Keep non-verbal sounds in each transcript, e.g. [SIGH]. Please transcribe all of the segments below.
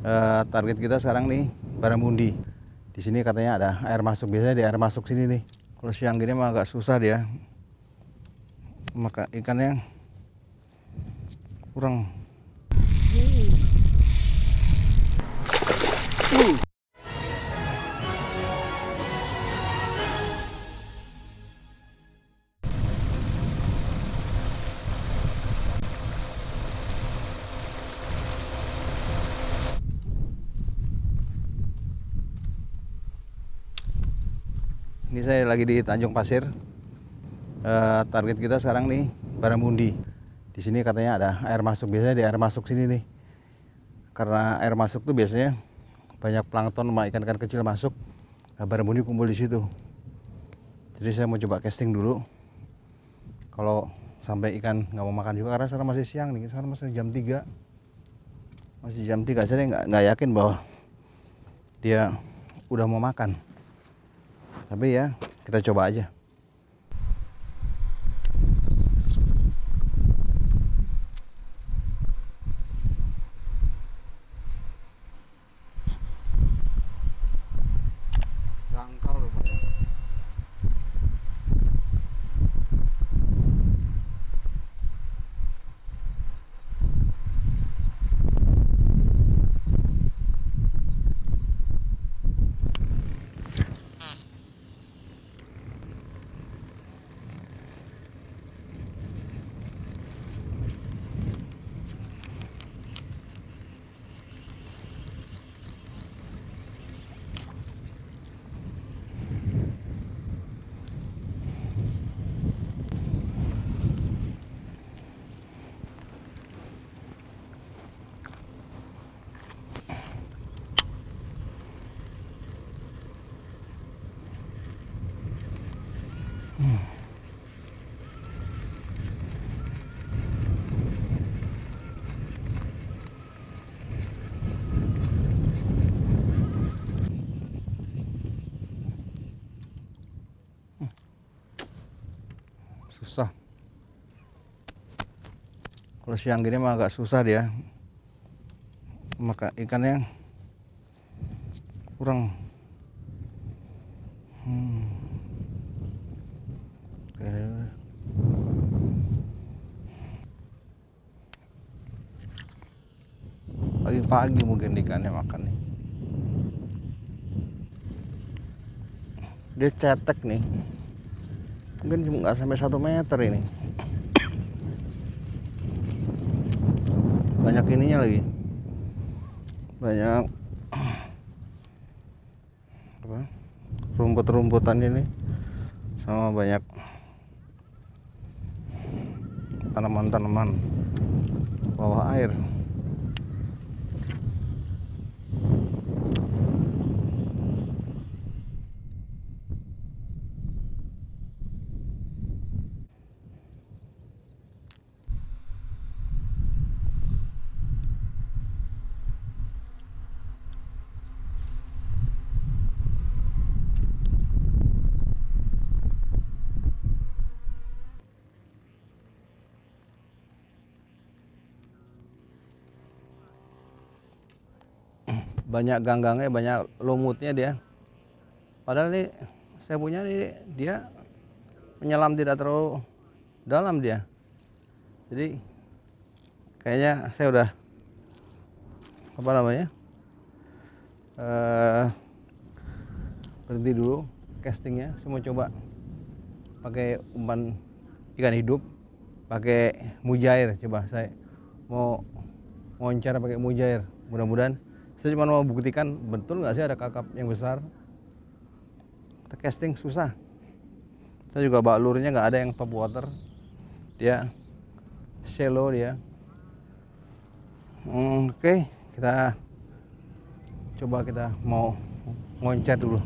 Eh, target kita sekarang nih Baramundi. Di sini katanya ada air masuk. Biasanya di air masuk sini nih. Kalau siang gini mah agak susah dia. Maka ikannya kurang. Ini saya lagi di Tanjung Pasir. Eh, target kita sekarang nih Baramundi. Di sini katanya ada air masuk. Biasanya di air masuk sini nih. Karena air masuk tuh biasanya banyak plankton sama ikan-ikan kecil masuk. Nah, Baramundi kumpul di situ. Jadi saya mau coba casting dulu. Kalau sampai ikan nggak mau makan juga karena sekarang masih siang nih. Sekarang masih jam 3. Masih jam 3 saya nggak yakin bahwa dia udah mau makan tapi ya kita coba aja kalau siang gini mah agak susah dia. Maka ikannya kurang. Hmm. Pagi-pagi mungkin ikannya makan nih. Dia cetek nih. Mungkin cuma nggak sampai satu meter ini banyak ininya lagi. Banyak rumput-rumputan ini sama banyak tanaman-tanaman bawah air banyak ganggangnya banyak lumutnya dia. Padahal ini saya punya nih dia menyelam tidak terlalu dalam dia. Jadi kayaknya saya udah apa namanya eh berhenti dulu castingnya. Saya mau coba pakai umpan ikan hidup pakai mujair. Coba saya mau wawancara pakai mujair. Mudah-mudahan saya cuma mau buktikan betul nggak sih ada kakap yang besar? Kita casting susah. Saya juga bawa lurnya nggak ada yang top water. Dia shallow dia. Hmm, oke kita coba kita mau ngoncat dulu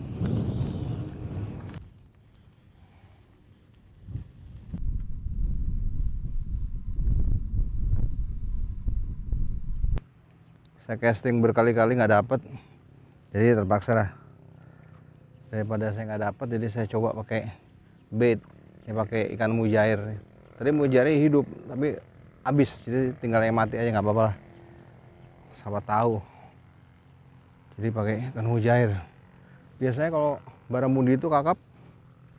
saya casting berkali-kali nggak dapet. Jadi terpaksa lah. Daripada saya nggak dapet jadi saya coba pakai bait. Ini pakai ikan mujair. Tadi mujairnya hidup tapi habis. Jadi tinggal yang mati aja nggak apa-apa lah. Siapa tahu. Jadi pakai ikan mujair. Biasanya kalau baramundi itu kakap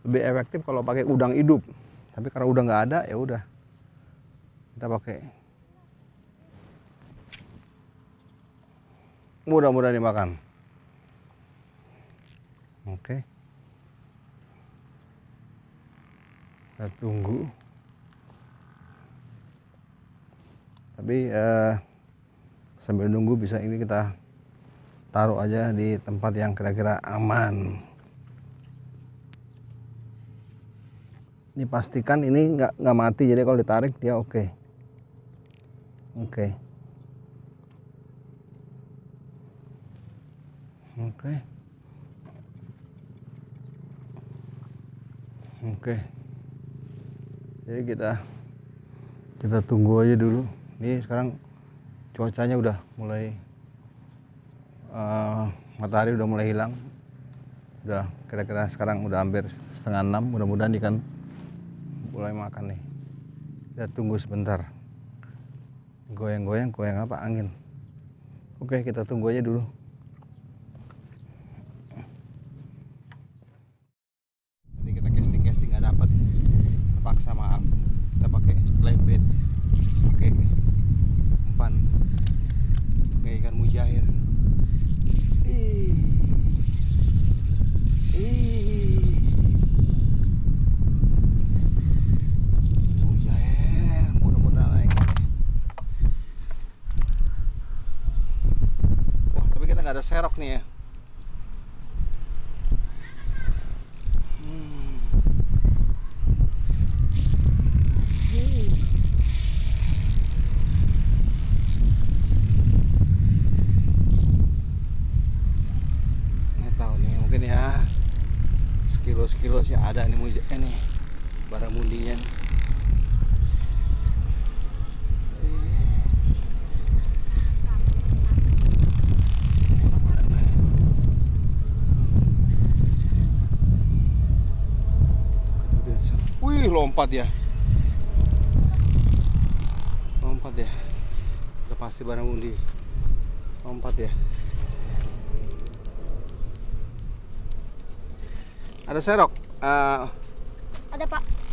lebih efektif kalau pakai udang hidup. Tapi karena udah nggak ada ya udah. Kita pakai mudah-mudahan dimakan. Oke. Kita tunggu. Tapi eh, sambil nunggu bisa ini kita taruh aja di tempat yang kira-kira aman. Ini pastikan ini nggak nggak mati jadi kalau ditarik dia oke. Oke oke. Oke. Jadi kita kita tunggu aja dulu. Ini sekarang cuacanya udah mulai uh, matahari udah mulai hilang. Udah kira-kira sekarang udah hampir setengah enam. Mudah-mudahan ikan mulai makan nih. Kita tunggu sebentar. Goyang-goyang goyang apa? Angin. Oke kita tunggu aja dulu tadi kita casting casting nggak dapat paksa maaf kita pakai live bait pakai umpan pakai ikan mujair Ih. Ih. Mujair, mudah-mudahan naik. Wah, tapi kita nggak ada serok nih ya. Hmm. Hmm. Nggak tahu nih, mungkin ya sekilo sih ada nih muja ini barang mundinya. Wih, lompat ya. Lompat ya. Udah pasti barang undi. Lompat ya. Ada serok. Eh, Ada pak.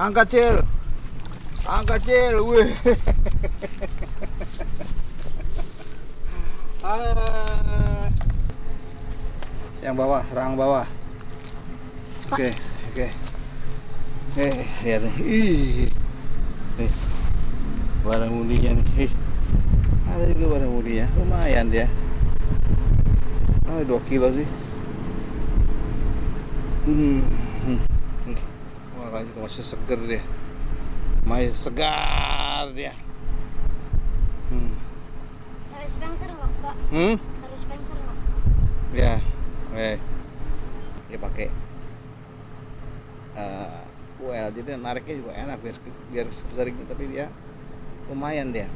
Angkat cil, angkat cil, wih. Ah. [LAUGHS] Yang bawah, rang bawah. Oke, oke. Eh, lihat nih. Ih. Nih. Barang mundinya nih. Ih. Ada juga barang mundinya. Lumayan dia. Ah, 2 kilo sih. Hmm. hmm. Wah, juga masih seger dia. Masih segar dia. Hmm. Harus Spencer nggak pak? Hmm? Harus Spencer nggak? Ya, eh, dia pakai eh well, jadi nariknya juga enak biar biar sebesar ini, tapi dia lumayan dia.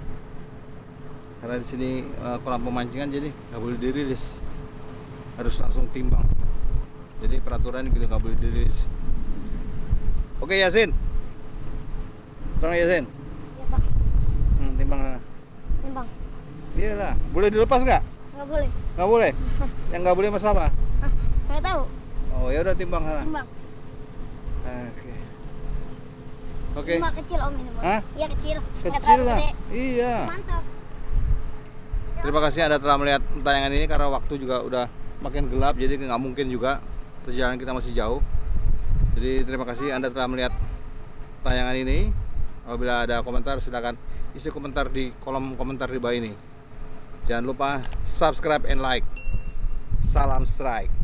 Karena di sini eh, kolam pemancingan jadi nggak boleh dirilis, harus langsung timbang. Jadi peraturan gitu nggak boleh dirilis. Oke Yasin, tolong Yasin, Iya pak. hmm, timbang. sana. Timbang. Iyalah, boleh dilepas nggak? Nggak boleh. Nggak boleh. [LAUGHS] Yang nggak boleh mas apa? Nggak tahu. Oh ya udah timbang sana. Timbang. Oke. Oke. Timbang kecil om ini. Hah? Iya kecil. Kecil lah. gede. Iya. Mantap. Terima kasih Anda telah melihat tayangan ini karena waktu juga udah makin gelap jadi nggak mungkin juga perjalanan kita masih jauh. Jadi terima kasih Anda telah melihat tayangan ini. Apabila ada komentar silakan isi komentar di kolom komentar di bawah ini. Jangan lupa subscribe and like. Salam strike.